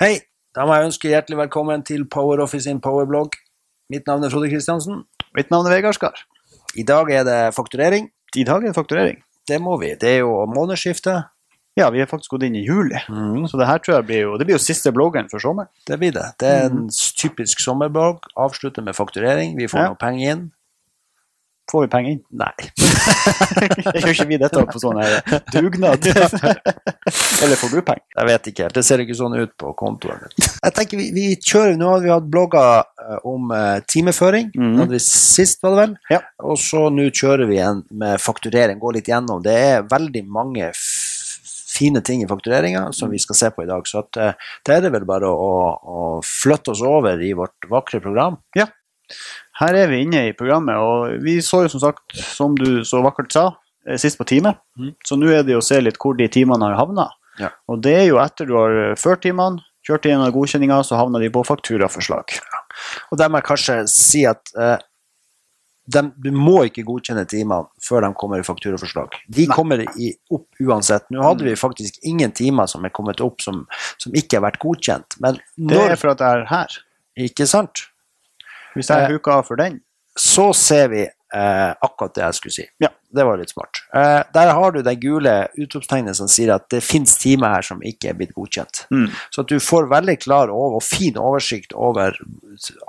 Hei, da må jeg ønske hjertelig velkommen til Power Office in Powerblogg. Mitt navn er Frode Kristiansen. Mitt navn er Vegard Skar. I dag er det fakturering. I dag er det fakturering. Det må vi. Det er jo månedsskifte. Ja, vi er faktisk gått inn i juli, så det her tror jeg blir jo, det blir jo siste bloggen for sommeren. Det blir det. Det er en typisk sommerblogg. Avslutter med fakturering. Vi får Ja. noe penger inn. Får vi penger inn? Nei. Gjør ikke vi dette på sånn dugnad? Eller får du penger? Jeg vet ikke helt. Det ser ikke sånn ut på kontoen. Jeg tenker vi, vi kjører, Nå hadde vi hatt blogger eh, om eh, timeføring. Mm. Hadde vi sist, var det vel? Ja. Og så nå kjører vi en med fakturering. Går litt gjennom. Det er veldig mange fine ting i faktureringa som vi skal se på i dag. Så at, eh, det er det vel bare å, å flytte oss over i vårt vakre program. Her er vi inne i programmet, og vi så jo som sagt, som du så vakkert sa, eh, sist på time. Mm. Så nå er det jo å se litt hvor de timene har havna. Ja. Og det er jo etter du har eh, ført timene, kjørt igjennom godkjenninga, så havner de på fakturaforslag. Og der må jeg kanskje si at eh, de, du må ikke godkjenne timene før de kommer i fakturaforslag. De Nei. kommer i, opp uansett. Nå hadde vi faktisk ingen timer som er kommet opp som, som ikke har vært godkjent. Men Det er for at jeg er her. Ikke sant? Hvis jeg Eh, huker av for den, Så ser vi eh, akkurat det jeg skulle si. Ja. Det var litt smart. Eh, der har du det gule utropstegnet som sier at det fins timer her som ikke er blitt godkjent. Mm. Så at du får veldig klar over, og fin oversikt over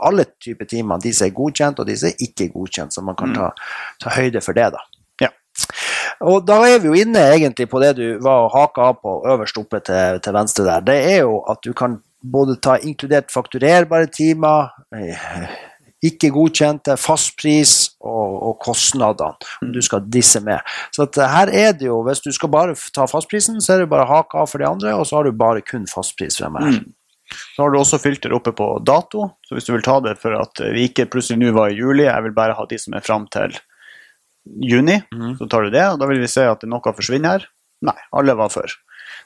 alle typer timer. De som er godkjent, og de som er ikke godkjent, så man kan ta, ta høyde for det. da. Ja. Og da er vi jo inne egentlig på det du var haka av på øverst oppe til, til venstre der. Det er jo at du kan både ta inkludert fakturerbare timer, eh, ikke godkjente, fastpris og, og kostnadene, om du skal disse med. Så her er det jo, hvis du skal bare ta fastprisen, så er det bare haka av for de andre, og så har du bare kun fastpris fremme her. Mm. Så har du også filter oppe på dato, så hvis du vil ta det for at vi ikke plutselig nå var i juli, jeg vil bare ha de som er fram til juni, mm. så tar du det, og da vil vi se at noe forsvinner her. Nei, alle var før.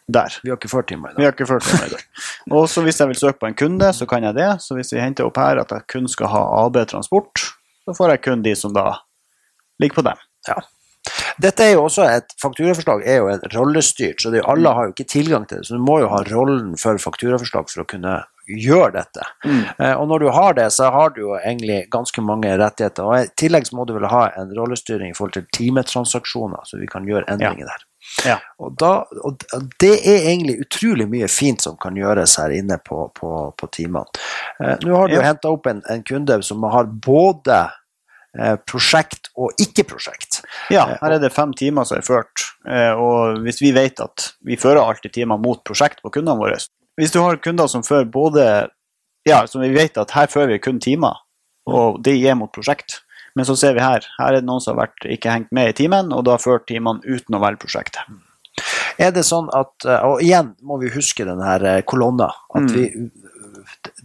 Der. Vi har ikke førtimer i Vi dag. har ikke ført i dag. Og så hvis jeg vil søke på en kunde, så kan jeg det. Så hvis vi henter opp her at jeg kun skal ha AB Transport, så får jeg kun de som da ligger på dem. Dette er jo også et fakturaforslag er jo et rollestyrt, så det, alle har jo ikke tilgang til det. Så du må jo ha rollen for fakturaforslag for å kunne gjøre dette. Eh, og når du har det, så har du jo egentlig ganske mange rettigheter. Og i tillegg så må du vel ha en rollestyring i forhold til timetransaksjoner, så vi kan gjøre endringer der. Ja. Og, da, og det er egentlig utrolig mye fint som kan gjøres her inne på, på, på timene. Eh, nå har du Ja. henta opp en, en kunde som har både eh, prosjekt og ikke-prosjekt. Ja, her er det fem timer som er ført. Eh, Og hvis vi vet at vi fører alltid timer mot prosjekt på kundene våre Hvis du har kunder som fører både Ja, som vi vet at her fører vi kun timer, og det gir mot prosjekt. Men så ser vi her, her er det noen som har vært ikke hengt med i timen, og da ført timene uten å velge prosjektet. Er det sånn at eh, Og igjen må vi huske den her eh, kolonna. At Mm. vi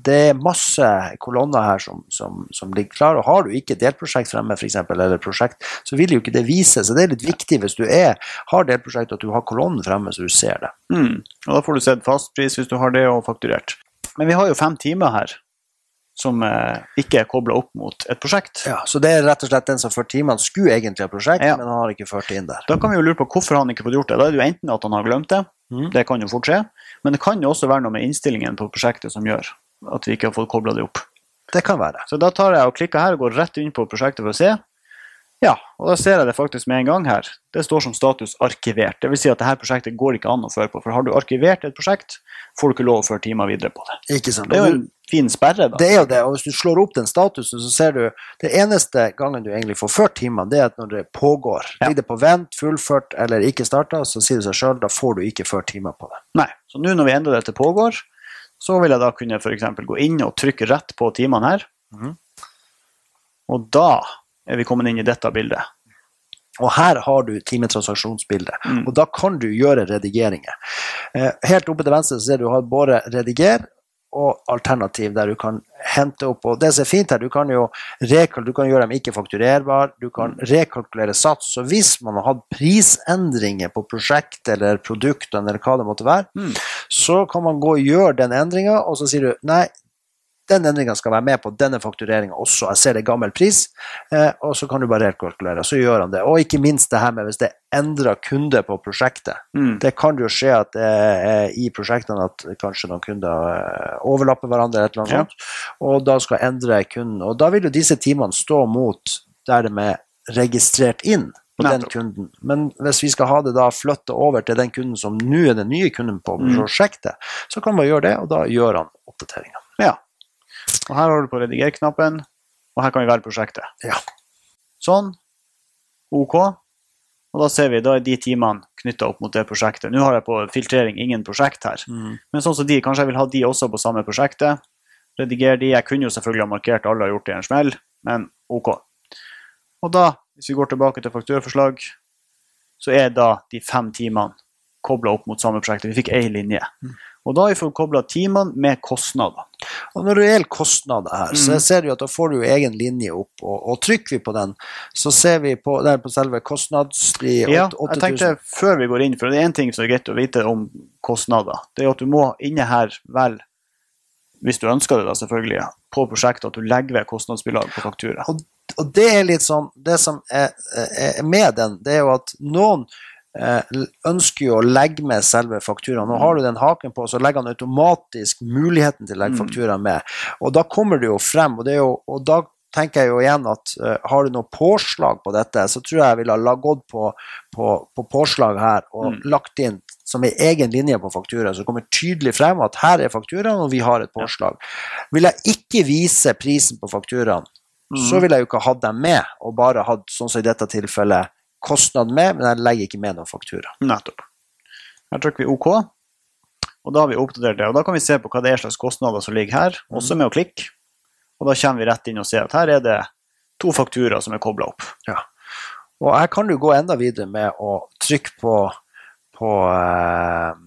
det er masse kolonner her som, som, som ligger klare. og Har du ikke delprosjekt fremme, eksempel, eller prosjekt, så vil jo ikke det vise. Så det er litt viktig hvis du er, har delprosjekt, at du har kolonnen fremme, så du ser det. Mm. Og da får du sett fastpris hvis du har det, og fakturert. Men vi har jo fem timer her som eh, ikke er kobla opp mot et prosjekt. Ja, Så det er rett og slett den som førte timene, skulle egentlig ha prosjekt, Ja. men han har ikke ført det inn der. Da kan vi jo lure på hvorfor han ikke fått gjort det. Da er det jo enten at han har glemt det, mm. det kan jo fort skje, men det kan jo også være noe med innstillingen på prosjektet som gjør at vi ikke har fått kobla det opp. Det kan være. Så da tar jeg og klikker her og går rett inn på prosjektet for å se. Ja, og da ser jeg det faktisk med en gang her. Det står som status arkivert. Det vil si at dette prosjektet går ikke an å føre på, for har du arkivert et prosjekt, får du ikke lov å føre timer videre på det. Ikke sant? Det er jo en fin sperre, da. Det er jo det, og hvis du slår opp den statusen, så ser du det eneste gangen du egentlig får ført timer, det er at når det pågår. Ja. Ligger det på vent, fullført eller ikke starta, så sier det seg sjøl, da får du ikke ført timer på det. Nei. Så nå når vi endrer det til pågår, så vil jeg da kunne eksempel gå inn og trykke rett på timene her. Mhm. Og da er vi kommet inn i dette bildet. Og her har du timetransaksjonsbildet, Mm. og da kan du gjøre redigeringer. Eh, helt oppe til venstre så ser du du har både rediger og alternativ der du kan hente opp. Og det som er fint her, du kan jo du kan gjøre dem ikke fakturerbare, du kan rekalkulere sats. Så hvis man har hatt prisendringer på prosjekt eller produktene eller hva det måtte være, Mm. så kan man gå og gjøre den endringa, og så sier du nei, den endringa skal være med på denne faktureringa også. Jeg ser det er gammel pris, eh, og så kan du bare rekalkulere. Så gjør han det. Og ikke minst det her med hvis det er endra kunde på prosjektet. Mm. Det kan jo skje at det er i prosjektene at kanskje noen kunder eh, overlapper hverandre, eller Ja. sånt, og da skal endre kunden. Og da vil jo disse timene stå mot der de er registrert inn på den kunden. Men hvis vi skal ha det da flytta over til den kunden som nå er den nye kunden på Mm. prosjektet, så kan man gjøre det, og da gjør han oppdateringa. Og her har du på rediger-knappen, og her kan vi velge prosjektet. Ja. Sånn. OK. Og da ser vi, da er de timene knytta opp mot det prosjektet. Nå har jeg på filtrering ingen prosjekt her. Men sånn som de, kanskje jeg vil ha de også på samme prosjektet. Rediger de. Jeg kunne jo selvfølgelig ha markert alle har gjort det i en smell, men OK. Og da, hvis vi går tilbake til fakturaforslag, så er da de fem timene kobla opp mot samme prosjektet. Vi fikk én linje. Og da har vi fått kobla timene med kostnader. Og når det gjelder kostnader her, så Mm. ser du at da får du jo egen linje opp, og, og trykker vi på den, så ser vi på, der på selve kostnads... De Ja, jeg 8000. tenkte før vi går inn, for det er én ting som er greit å vite om kostnader. Det er at du må inne her vel, hvis du ønsker det da selvfølgelig, på prosjektet at du legger ved kostnadsbilag på faktura. og det er litt sånn Det som er, er med den, det er jo at noen ønsker jo å legge med selve fakturaen. Nå har du den haken på, så legger han automatisk muligheten til å legge Mm. fakturaen med. Og da kommer det jo frem, og, det jo, og da tenker jeg jo igjen at uh, har du noe påslag på dette, så tror jeg jeg ville ha gått på, på, på påslag her og Mm. lagt inn som ei egen linje på fakturaen, så kommer tydelig frem at her er fakturaen, og vi har et påslag. Vil jeg ikke vise prisen på fakturaen, Mm. så ville jeg jo ikke hatt dem med, og bare hatt, sånn som i dette tilfellet, kostnad med, men jeg legger ikke med noen faktura. Nettopp. Her trykker vi OK, og da har vi oppdatert det. Og da kan vi se på hva det er slags kostnader som ligger her, også med å klikke. Og da kommer vi rett inn og ser at her er det to fakturaer som er kobla opp. Og her kan du gå enda videre med å trykke på, på eh, ja,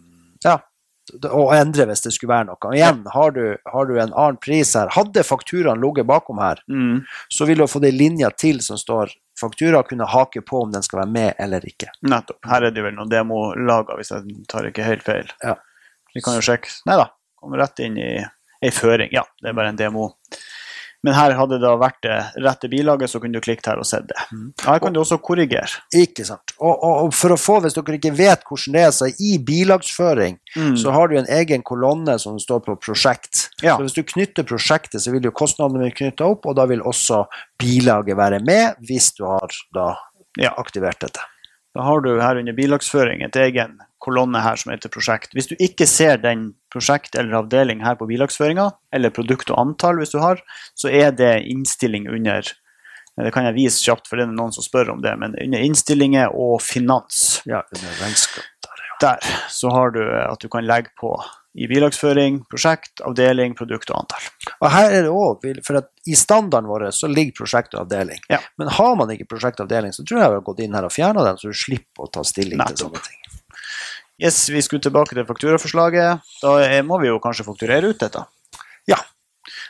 og endre hvis det skulle være noe. Og igjen, har du, har du en annen pris her. Hadde fakturaen ligget bakom her, Mm. så vil du få ei linje til som står faktura, kunne hake på om den skal være med eller ikke. Nettopp. Her er det vel noen demolager, hvis jeg tar ikke helt feil. Ja. Vi kan jo sjekke. Nei da, kommer rett inn i ei føring. Ja, det er bare en demo. Men her hadde det vært det rette bilaget, så kunne du klikket her og sett det. Mm. Her kan du også korrigere. Ikke sant. Og, og, og for å få, hvis dere ikke vet hvordan det er, så i bilagsføring Mm. så har du en egen kolonne som står på prosjekt. Ja. Så hvis du knytter prosjektet, så vil jo kostnadene bli knytta opp, og da vil også bilaget være med, hvis du har da Ja. aktivert dette. Da har du her under bilagsføring et egen kolonne her som heter prosjekt. Hvis du ikke ser den prosjekt eller avdeling her på bilagsføringa, eller produkt og antall hvis du har, så er det innstilling under det kan jeg vise kjapt, for det er noen som spør om det. Men under innstillinger og finans, Ja, under regnskap der, ja. der så har du at du kan legge på i bilagsføring, prosjekt, avdeling, produkt og antall. Og her er det også, for i standarden vår så ligger prosjekt og avdeling. Ja. Men har man ikke prosjekt og avdeling, så tror jeg vi har gått inn her og fjerna den, så du slipper å ta stilling til sånne ting. Yes, vi skulle tilbake til fakturaforslaget. Da er- må vi jo kanskje fakturere ut dette. Ja.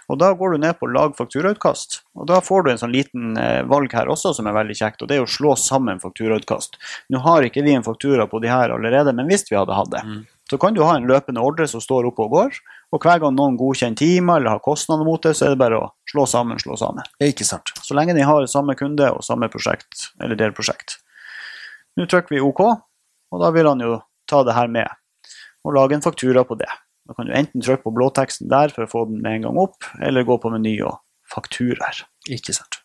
Og da går du ned på lag fakturautkast. Og da får du en sånn liten eh, valg her også som er veldig kjekt, og det er å slå sammen fakturautkast. Nå har ikke vi en faktura på de her allerede, men hvis vi hadde hatt det, Mm. så kan du ha en løpende ordre som står oppe og går, og hver gang noen godkjenner timer eller har kostnader mot det, så er det bare å slå sammen, slå sammen. Ikke sant. Så lenge de har samme kunde og samme prosjekt, eller delprosjekt. Nå trykker vi OK, og da vil han jo ta det her med og lage en faktura på det. Da kan du enten trykke på blåteksten der for å få den med en gang opp, eller gå på meny og fakturaer. Ikke sant.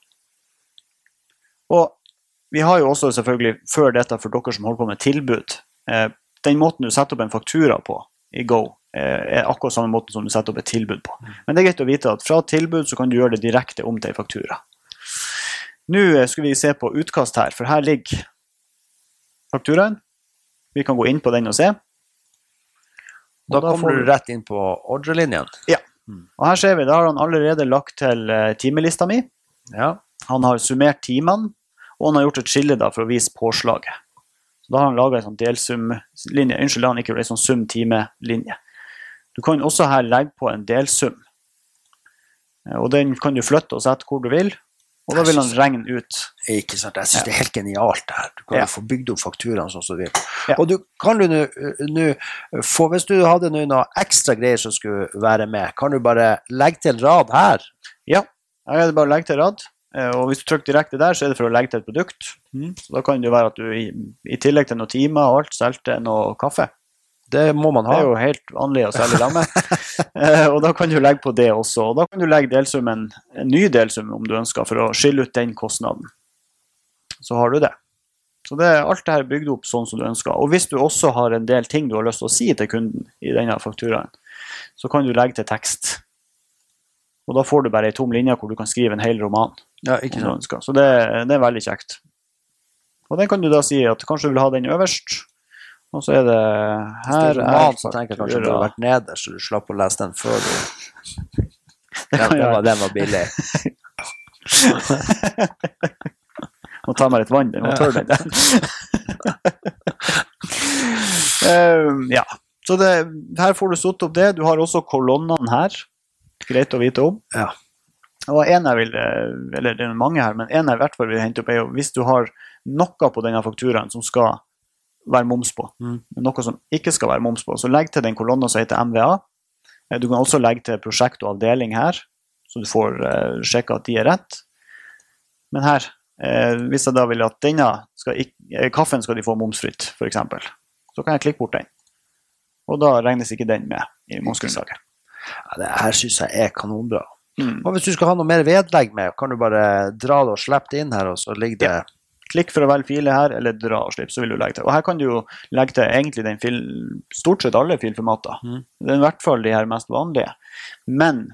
Og vi har jo også selvfølgelig, før dette for dere som holder på med tilbud, eh, den måten du setter opp en faktura på i Go, eh, er akkurat samme måten som du setter opp et tilbud på. Men det er greit å vite at fra tilbud så kan du gjøre det direkte om til en faktura. Nå eh, skal vi se på utkast her, for her ligger fakturaen. Vi kan gå inn på den og se. Da, Og da kommer du- rett inn på ordrelinjen. Ja. Og her ser vi, da har han allerede lagt til eh, timelista mi. Ja. Han har summert timene, og han har gjort et skille da for å vise påslaget. Så Da har han laga en sånn delsumlinje. Unnskyld, da har han ikke ei sånn sum-time-linje. Du kan også her legge på en delsum. Eh, Og den kan du flytte og sette hvor du vil. Og da vil han regne ut. Ikke sant? Jeg syns det er helt genialt det her. Du kan Ja. få bygd opp fakturaen sånn som du vil. Ja. Og du kan du nå nå få Hvis du hadde nå noe ekstra greier som skulle være med, kan du bare legge til rad her? Ja, jeg hadde bare legge til rad. Eh, Og hvis du trykker direkte der, så er det for å legge til et produkt. Så da kan det være at du i, i tillegg til noen timer og alt, solgte noe kaffe. Det må man ha, Det er jo helt vanlig å selge lammet. Eh, og da kan du legge på det også. Og da kan du legge delsummen, en ny delsum om du ønsker, for å skille ut den kostnaden. Så har du det. Så det, alt det her er bygd opp sånn som du ønsker. Og hvis du også har en del ting du har lyst til å si til kunden i denne fakturaen, så kan du legge til tekst. Og da får du bare ei tom linje hvor du kan skrive en hel roman. Ja, ikke sant? Så det, det er veldig kjekt. Og den kan du da si at kanskje du vil ha den øverst. Og så er det Hvis det her er roman, så tenker jeg kanskje du har vært nederst, så du slapp å lese den før du Den, den, var, den var billig. Må ta meg litt vann, den var tørr den der. Ehm, ja. Så det, her får du satt opp det. Du har også kolonnene her. Greit å vite om. Ja. Og en jeg vil, eller det er mange her, men en jeg i hvert fall vil hente opp, er jo hvis du har noe på denne fakturaen som skal være moms på, Mm. men noe som ikke skal være moms på, så legg til den kolonna som heter MVA. Eh, Du kan også legge til prosjekt og avdeling her, så du får uh, sjekka at de er rett. Men her, uh, hvis jeg da vil at denne skal ikke, eh, kaffen skal de få momsfritt, f.eks., så kan jeg klikke bort den. Og da regnes ikke den med i momsgrunnlaget. Ja, det her syns jeg er kanonbra. Mm. Og hvis du skal ha noe mer vedlegg med, kan du bare dra det og slippe det inn her, og så ligger det Klikk for å velge file her, eller dra og slipp, så vil du legge til. Og her kan du jo legge til egentlig den fil, stort sett alle filformater. Mm. Det i hvert fall de her mest vanlige. Men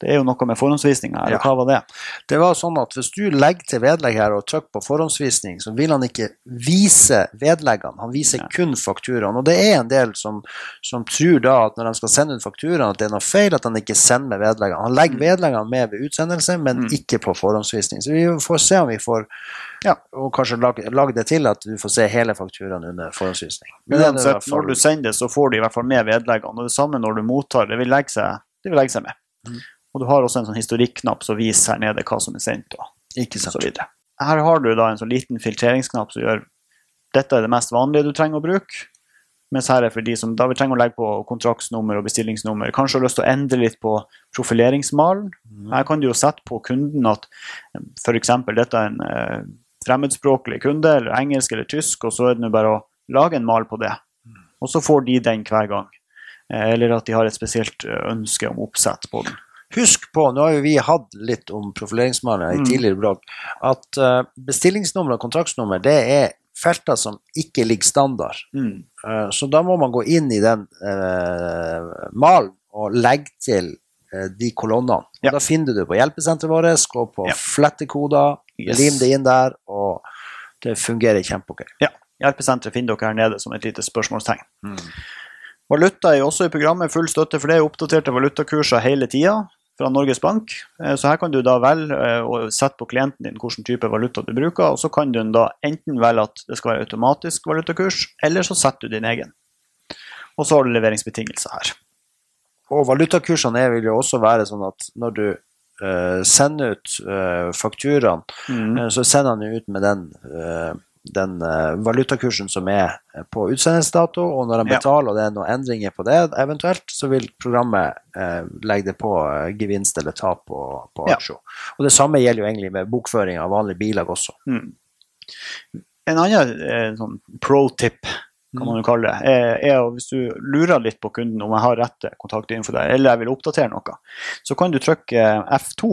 det er jo noe med forhåndsvisninga her, Ja. hva var det? Det var sånn at hvis du legger til vedlegg her og trykker på forhåndsvisning, så vil han ikke vise vedleggene, han viser ja. kun fakturaen. Og det er en del som, som tror da at når de skal sende ut fakturaen, at det er noe feil at han ikke sender med vedleggene. Han legger Mm. vedleggene med ved utsendelse, men Mm. ikke på forhåndsvisning. Så vi får se om vi får Ja. og kanskje lag, lag, det til at du får se hele fakturaen under forhåndsvisning. Uansett, fall- når du sender det, så får du i hvert fall med vedleggene. Og det samme når du mottar, det vil legge seg, det vil legge seg med. Mm. Og du har også en sånn historikknapp som viser her nede hva som er sendt. Og Ikke så sant. videre. Her har du da en sånn liten filtreringsknapp som gjør dette er det mest vanlige du trenger å bruke. Mens her er for de som da vil trenge å legge på kontraktsnummer og bestillingsnummer. Kanskje har lyst til å endre litt på profileringsmalen. Mm. Her kan du jo sette på kunden at f.eks. dette er en eh, fremmedspråklig kunde, eller engelsk eller tysk, og så er det nå bare å lage en mal på det. Og så får de den hver gang. Eh, eller at de har et spesielt eh, ønske om oppsett på den. Husk på, nå har jo vi hatt litt om profileringsmaler i Mm. tidligere blogg, at eh, bestillingsnummer og kontraktsnummer det er felter som ikke ligger standard. Mm. Så da må man gå inn i den eh, malen og legge til de kolonnene. Ja. Da finner du det på hjelpesenteret vårt, gå på Ja. flettekoder, Yes. lim det inn der, og det fungerer kjempeok. Hjelpesenteret finner dere her nede som et lite spørsmålstegn. Valuta er også i programmet, full støtte for det. Oppdaterte valutakurser hele tida fra Norges Bank. Eh, Så her kan du da velge eh, å sette på klienten din hvilken type valuta du bruker, og så kan du da enten velge at det skal være automatisk valutakurs, eller så setter du din egen. Og så har du leveringsbetingelser her. Og valutakursene vil jo også være sånn at når du eh, sender ut uh, fakturaen, Mm. Eh, Så sender han ut med den, den valutakursen som er på utsendelsesdato, og når han betaler og det er noen endringer på det eventuelt, så vil programmet legge det på gevinst eller tap på, på Ja. Og det samme gjelder jo egentlig med bokføring av vanlige bilag også. Mm. En annen sånn pro-tip, kan man jo kalle det, er, er hvis du lurer litt på kunden om jeg har rette kontaktinfo der, eller jeg vil oppdatere noe, så kan du trykke F2,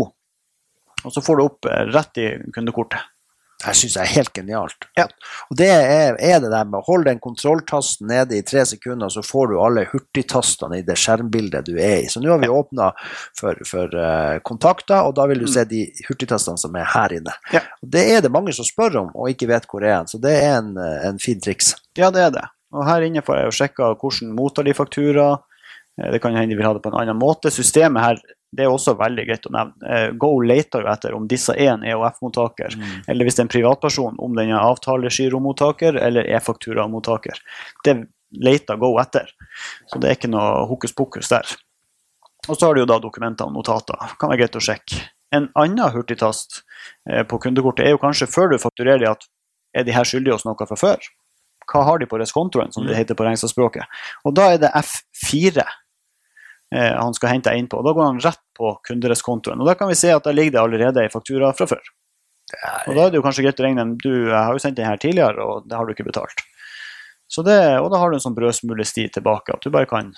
og så får du opp eh, rett i kundekortet. Det syns jeg er helt genialt. Ja. Og det er, er det der med å holde den kontrolltasten nede i tre sekunder, så får du alle hurtigtastene i det skjermbildet du er i. Så nå har vi åpna for, for uh, kontakter, og da vil du se de hurtigtastene som er her inne. Mm. Ja. Det er det mange som spør om, og ikke vet hvor er. Så det er en, eh, en fin triks. Ja, det er det. Og her inne får jeg jo sjekka hvordan mottar de faktura. Eh, Det kan hende de vil ha det på en annen måte. Systemet her det er også veldig greit å nevne. Eh, Go leter jo etter om disse er en EOF-mottaker, eller hvis det er en privatperson, om den er avtalegiromottaker eller e-fakturamottaker. Det leter Go etter. Så det er ikke noe hokus pokus der. Og så har du jo da dokumenter og notater. Kan være greit å sjekke En annen hurtigtast eh, på kundekortet er jo kanskje før du fakturerer de at er de her skyldige oss noe fra før? Hva har de på reskontoen, som det heter på regnskapsspråket? Og da er det F4 eh, han skal hente inn på. Da går han rett på kundereskontoen. Og da kan vi se at der ligger det allerede ei faktura fra før. Og da er det jo kanskje greit å regne du jeg har jo sendt den her tidligere, og det har du ikke betalt. Så det, og da har du en sånn brødsmulesti tilbake, at du bare kan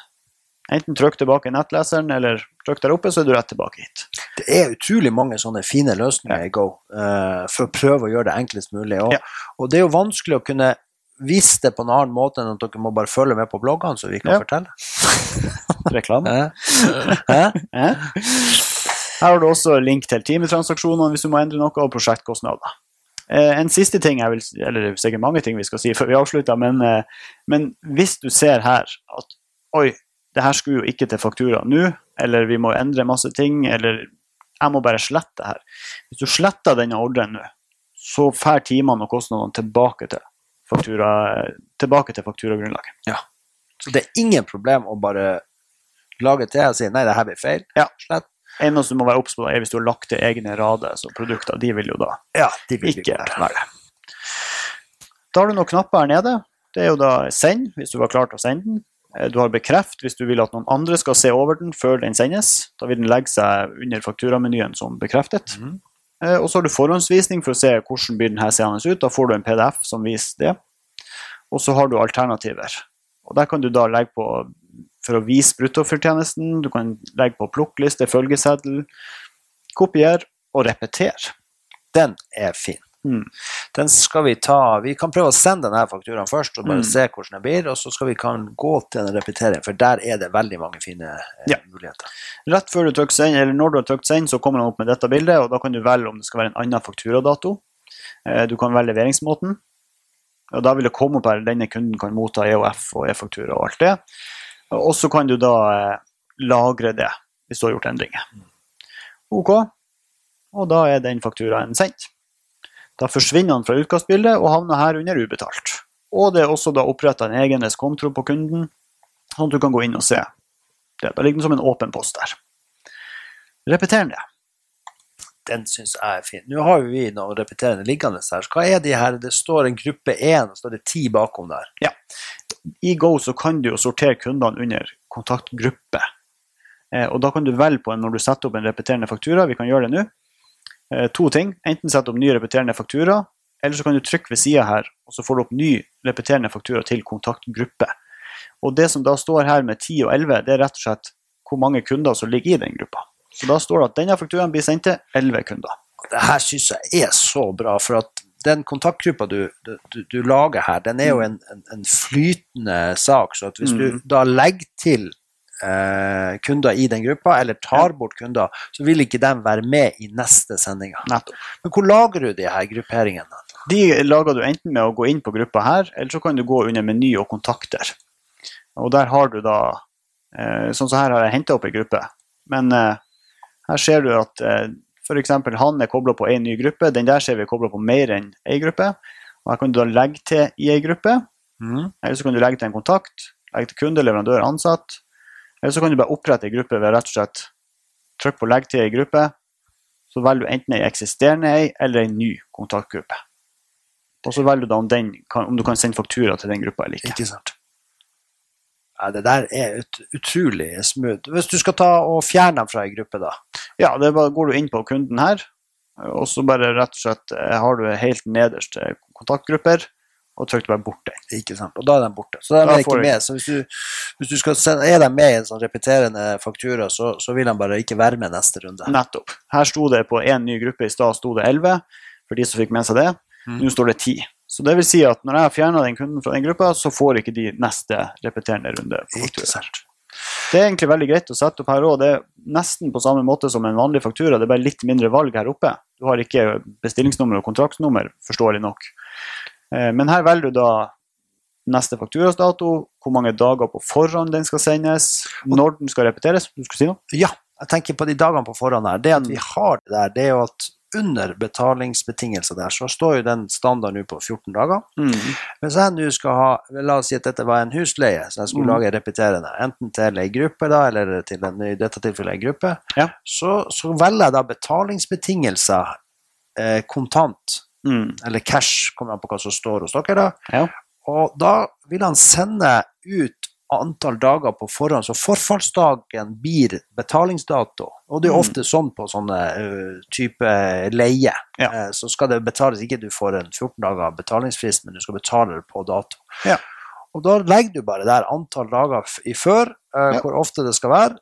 enten trykke tilbake i nettleseren, eller trykke der oppe, så er du rett tilbake hit. Det er utrolig mange sånne fine løsninger i Go uh, for å prøve å gjøre det enklest mulig. Og, Ja. og det er jo vanskelig å kunne vise det på en annen måte enn at dere må bare følge med på bloggene, så vi kan Ja. fortelle. Reklame. Eh? Her har du også link til timetransaksjonene hvis du må endre noe, og prosjektkostnader. Eh, en siste ting vil, eller det er sikkert mange ting vi skal si før vi avslutter, men, eh, men hvis du ser her at oi, det her skulle jo ikke til faktura nå, eller vi må endre masse ting, eller jeg må bare slette det her. Hvis du sletter denne ordren nå, så får timene og kostnadene tilbake til faktura, tilbake til fakturagrunnlaget. Så det er ingen problem å bare lage til og si nei, det her blir feil. Ja. Slett. Eneste du må være obs på, er hvis du har lagt til egne rader, så produkter de vil jo da Ja, de vil ikke være. Da har du noen knapper her nede. Det er jo da send, hvis du var klar til å sende den. Eh, Du har bekreft hvis du vil at noen andre skal se over den før den sendes. Da vil den legge seg under fakturamenyen som bekreftet. Mm. Og så har du forhåndsvisning for å se hvordan blir den her seende ut. Da får du en PDF som viser det. Og så har du alternativer. Og der kan du da legge på for å vise bruttofortjenesten. Du kan legge på plukkliste, følgeseddel, kopier og repetere. Den er fin. Mm. Den skal vi ta Vi kan prøve å sende denne fakturaen først og bare Mm. se hvordan det blir, og så skal vi kan gå til den repeteringen, for der er det veldig mange fine eh, Ja. muligheter. Rett før du trykker send, eller når du har trykt send, så kommer den opp med dette bildet, og da kan du velge om det skal være en annen fakturadato. Eh, Du kan velge leveringsmåten, og da vil det komme opp her denne kunden kan motta EOF og e-faktura og alt det. Og så kan du da eh, lagre det hvis du har gjort endringer. OK, og da er den fakturaen sendt. Da forsvinner han fra utkastbildet og havner her under ubetalt. Og det er også da oppretta en egen konto på kunden, sånn at du kan gå inn og se. Det, da ligger den som en åpen post der. Repeter det. Den syns jeg er fin. Nå har jo vi noen repeterende liggende her. Hva er de her? Det står en gruppe 1, og så er det 10 bakom der. Ja. I Go så kan du jo sortere kundene under kontaktgruppe. Eh, og da kan du velge på en når du setter opp en repeterende faktura. Vi kan gjøre det nå. Eh, to ting. Enten sette opp ny repeterende faktura, eller så kan du trykke ved sida her, og så får du opp ny repeterende faktura til kontaktgruppe. Og det som da står her med 10 og 11, det er rett og slett hvor mange kunder som ligger i den gruppa. Så da står det at denne fakturaen blir sendt til 11 kunder. Det her syns jeg er så bra, for at den kontaktgruppa du, du, du lager her, den er jo en, en, en flytende sak. Så hvis du Mm. da legger til eh, kunder i den gruppa, eller tar bort kunder, så vil ikke de være med i neste sendinga. Men hvor lager du de her grupperingene? De lager du enten med å gå inn på gruppa her, eller så kan du gå under meny og kontakter. Og der har du da eh, Sånn som her har jeg henta opp ei gruppe. Men eh, her ser du at eh, f.eks. han er kobla på én ny gruppe. Den der ser vi er kobla på mer enn én gruppe. Og her kan du da legge til i ei gruppe. Eller så kan du legge til en kontakt. Legge til kunde, leverandør, ansatt. Eller så kan du bare opprette ei gruppe ved rett og slett trykk på 'legg til ei gruppe'. Så velger du enten ei eksisterende ei eller en ny kontaktgruppe. Og så velger du da om, den om du kan sende faktura til den gruppa eller ikke. Ikke sant? Ja, det der er ut, utrolig smooth. Hvis du skal ta og fjerne dem fra ei gruppe, da? Ja, det bare, går du inn på kunden her, og så bare rett og slett eh, har du helt nederst eh, kontaktgrupper, og trykker bare bort den. Ikke sant? Og da er de borte. Så de er ikke med. Så hvis du, hvis du skal sende, er de med i en sånn repeterende faktura, så, så vil de bare ikke være med neste runde. Nettopp. Her sto det på én ny gruppe i stad sto det 11, for de som fikk med seg det. Mm. Nå står det 10. Så det vil si at når jeg har fjerna den kunden fra den gruppa, så får ikke de neste repeterende runde. Ikke sant? Det er egentlig veldig greit å sette opp her òg. Det er nesten på samme måte som en vanlig faktura, det er bare litt mindre valg her oppe. Du har ikke bestillingsnummer og kontraktsnummer, forståelig nok. Eh, Men her velger du da neste fakturas dato, hvor mange dager på forhånd den skal sendes, når den skal repeteres. Du skulle si noe? Ja, jeg tenker på de dagene på forhånd her. Det at vi Mm. har det der, det er jo at under betalingsbetingelser der, så står jo den standarden nå på 14 dager. Mm. Hvis jeg nå skal ha La oss si at dette var en husleie, så jeg skulle Mm. lage repeterende, enten til ei gruppe, da, eller til en, i dette tilfellet ei gruppe, Ja. så, så velger jeg da betalingsbetingelser eh, kontant, Mm. eller cash, kommer an på hva som står hos dere, da. Ja. Og da vil han sende ut antall dager på forhånd, så forfallsdagen blir betalingsdato. Og det er Mm. ofte sånn på sånne uh, type leie. Ja. Uh, så skal det betales, ikke du får en 14 dager betalingsfrist, men du skal betale det på dato. Ja. Og da legger du bare der antall dager i før, uh, Ja. hvor ofte det skal være,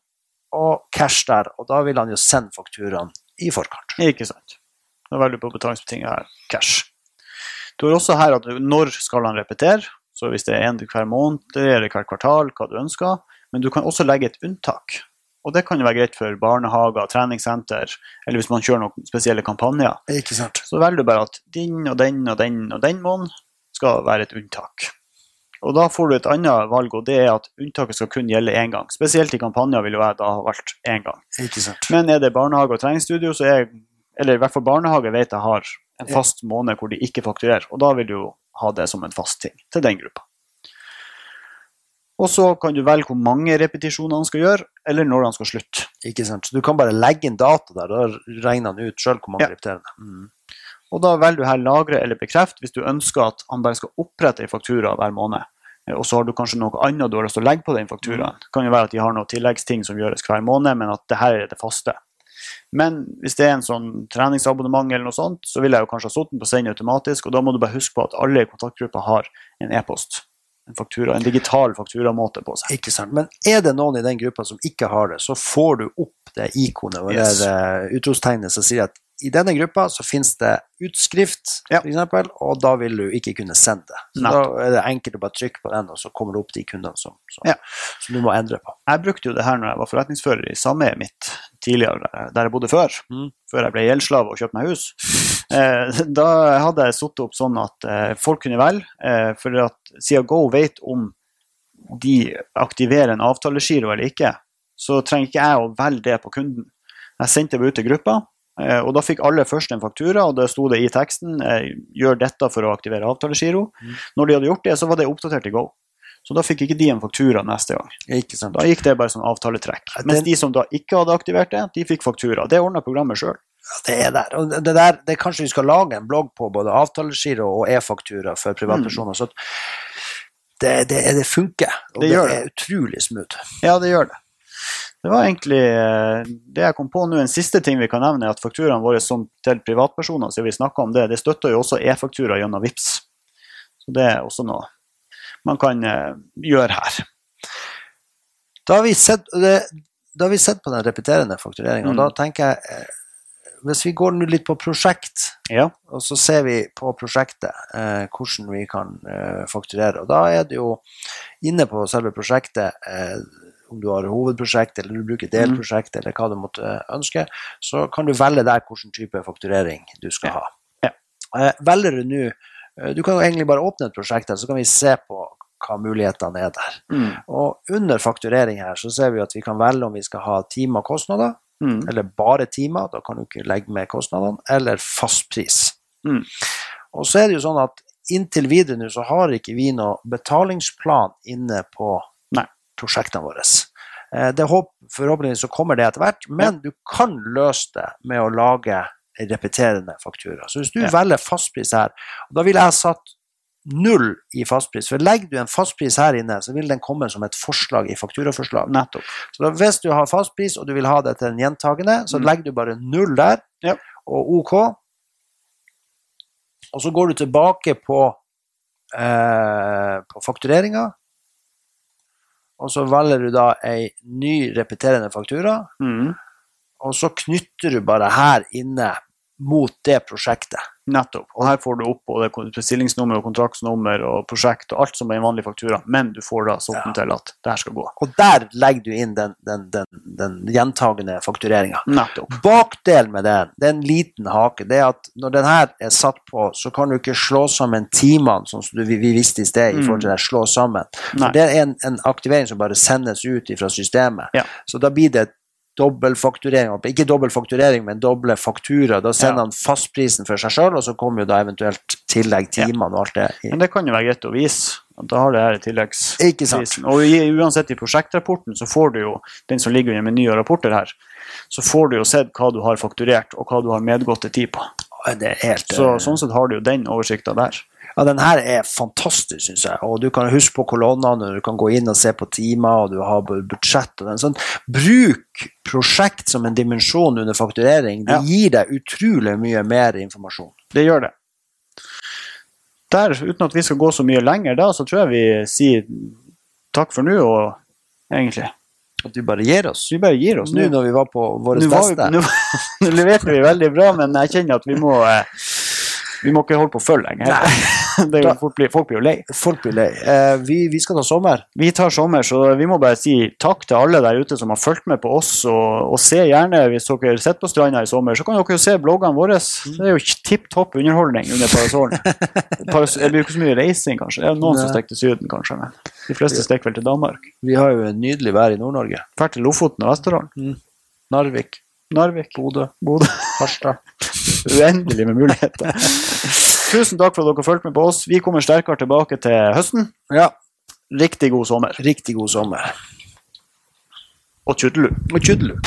og cash der. Og da vil han jo sende fakturaen i forkant. Ikke sant. Da velger du på betalingsbetinget her, cash. Du har også her at når skal han repetere, så hvis det er en hver måned eller hvert kvartal, hva du ønsker. Men du kan også legge et unntak. Og det kan jo være greit for barnehager, treningssenter, eller hvis man kjører noen spesielle kampanjer. Ikke sant? Så velger du bare at din og den og den og den måneden skal være et unntak. Og da får du et annet valg, og det er at unntaket skal kun gjelde én gang. Spesielt i kampanjer vil jo jeg da ha valgt én gang. Ikke sant? Men er det barnehage og treningsstudio, så er eller i hvert fall barnehage vet jeg har en fast måned hvor de ikke fakturerer. Og da vil du jo ha det som en fast ting til den gruppa. Og så kan du velge hvor mange repetisjoner han skal gjøre, eller når han skal slutte. Ikke sant? Så du kan bare legge inn data der, da regner han ut sjøl hvor mange Ja. repeterende. Mm. Og da velger du her lagre eller bekreft hvis du ønsker at han bare skal opprette en faktura hver måned. Og så har du kanskje noe annet du har lyst til å legge på den fakturaen. Det kan jo være at de har noen tilleggsting som gjøres hver måned, men at det her er det faste. Men hvis det er en sånn treningsabonnement eller noe sånt, så vil jeg jo kanskje ha satt den på send automatisk, og da må du bare huske på at alle i kontaktgruppa har en e-post. En faktura, en digital fakturamåte på seg. Ikke sant? Men er det noen i den gruppa som ikke har det, så får du opp det ikonet og Yes. det utropstegnet som sier at i denne gruppa så finnes det utskrift, Ja. eksempel, og da vil du ikke kunne sende det. Så da er det enkelt å bare trykke på den, og så kommer det opp de kundene som, som, Ja. som du må endre på. Jeg brukte jo det her når jeg var forretningsfører i sameiet mitt tidligere, der- jeg bodde før. Mm. Før jeg ble gjeldsslave og kjøpte meg hus. Eh, da hadde jeg satt opp sånn at eh, folk kunne velge, eh, for at siden Go vet om de aktiverer en avtalegiro eller ikke, så trenger ikke jeg å velge det på kunden. Jeg sendte det ut til gruppa, og da fikk alle først en faktura, og det sto det i teksten eh, 'gjør dette for å aktivere avtalegiro'. Mm. Når de hadde gjort det, så var det oppdatert i Go. Så da fikk ikke de en faktura neste gang. Da gikk det bare som avtaletrekk. Ja, Mens de som da ikke hadde aktivert det, de fikk faktura. Det ordna programmet sjøl. Det er der. Og det der, det kanskje vi skal lage en blogg på både avtalegiro og e-faktura for privatpersoner. Så det, det, det funker. Og Det det, er utrolig smooth. Ja, det gjør det. Det var egentlig eh, det jeg kom på nå. En siste ting vi kan nevne, er at fakturaene våre som til privatpersoner, så vi snakket om det, det støtter jo også e-faktura gjennom VIPS. Så det er også noe man kan eh, gjøre her. Da har vi sett, har vi sett på den repeterende faktureringen, Mm. da tenker jeg eh, Hvis vi går litt på prosjekt, Ja. og så ser vi på prosjektet eh, hvordan vi kan eh, fakturere. Og da er det jo inne på selve prosjektet, eh, om du har hovedprosjekt eller du bruker delprosjekt eller hva du måtte ønske, så kan du velge der hvilken type fakturering du skal Ja. ha. Ja. Eh, velger du nå eh, Du kan jo egentlig bare åpne et prosjekt, her, så kan vi se på hva mulighetene er der. Mm. Og under fakturering her så ser vi at vi kan velge om vi skal ha timer kostnader, Mm. eller bare timer, da kan du ikke legge med kostnadene, eller fastpris. Mm. Og så er det jo sånn at inntil videre nå så har ikke vi noe betalingsplan inne på. Prosjektene våre. Eh, Det håp, forhåpentligvis så kommer det etter hvert, men du kan løse det med å lage repeterende faktura. Så hvis du Ja. velger fastpris her, og da ville jeg satt null i fastpris, for legger du en fastpris her inne, så vil den komme som et forslag i fakturaforslag. Nettopp. Så da, hvis du har fastpris og du vil ha det til en gjentagende, så Mm. legger du bare null der, Ja. og OK. Og så går du tilbake på, eh, på faktureringa, og så velger du da ei ny repeterende faktura, Mm. og så knytter du bare her inne mot det prosjektet. Nettopp. Og her får du opp både bestillingsnummer og kontraktsnummer og prosjekt og alt som er en vanlig faktura, men du får da sånn Ja. til at det her skal gå. Og der legger du inn den, den, den, den gjentagende faktureringa. Bakdelen med den, det er en liten hake, det er at når den her er satt på, så kan du ikke slå sammen timene, sånn som du, vi, vi visste i sted, i forhold til det slå sammen. For det er en, en aktivering som bare sendes ut fra systemet. Ja. Så da blir det dobbeltfakturering. Ikke dobbeltfakturering, men doble faktura. Da sender Ja. han fastprisen for seg sjøl, og så kommer jo da eventuelt tillegg timene og alt det. Men det kan jo være greit å vise. At da har det her tilleggsprisen. Og i, uansett i prosjektrapporten så får du jo, den som ligger under med og rapporter her, så får du jo sett hva du har fakturert, og hva du har medgått tid på. Det er helt Så eh, sånn sett har du jo den oversikta der. Ja, den her er fantastisk, syns jeg. Og du kan huske på kolonnene, du kan gå inn og se på timer, og du har budsjett og den sånn. Bruk prosjekt som en dimensjon under fakturering. Det gir deg utrolig mye mer informasjon. Det gjør det. Der, uten at vi skal gå så mye lenger da, så tror jeg vi sier takk for nå, og egentlig At vi bare gir oss. Vi bare gir oss Nå nå. når vi var på vårt beste. nå leverte vi veldig bra, men jeg kjenner at vi må eh, Vi må ikke holde på for lenge. Blir, folk blir jo lei. Folk blir lei. Eh, vi, vi skal ta sommer. Vi tar sommer, så vi må bare si takk til alle der ute som har fulgt med på oss. Og, og se gjerne, hvis dere sitter på stranda i sommer, så kan dere jo se bloggene våre. Det er jo tipp topp underholdning under parasollen. Paras det blir jo ikke så mye reising, kanskje. Det er noen som Nei. stikker til Syden, kanskje. Men de fleste stikker vel til Danmark. Vi har jo en nydelig vær i Nord-Norge. Drar til Lofoten og Vesterålen. Narvik, Narvik. Bodø, Bodø. Harstad. Uendelig med muligheter. Tusen takk for at dere fulgte med på oss. Vi kommer sterkere tilbake til høsten. Ja, Riktig god sommer. riktig god sommer. Og tjudelu. Og tjudelu.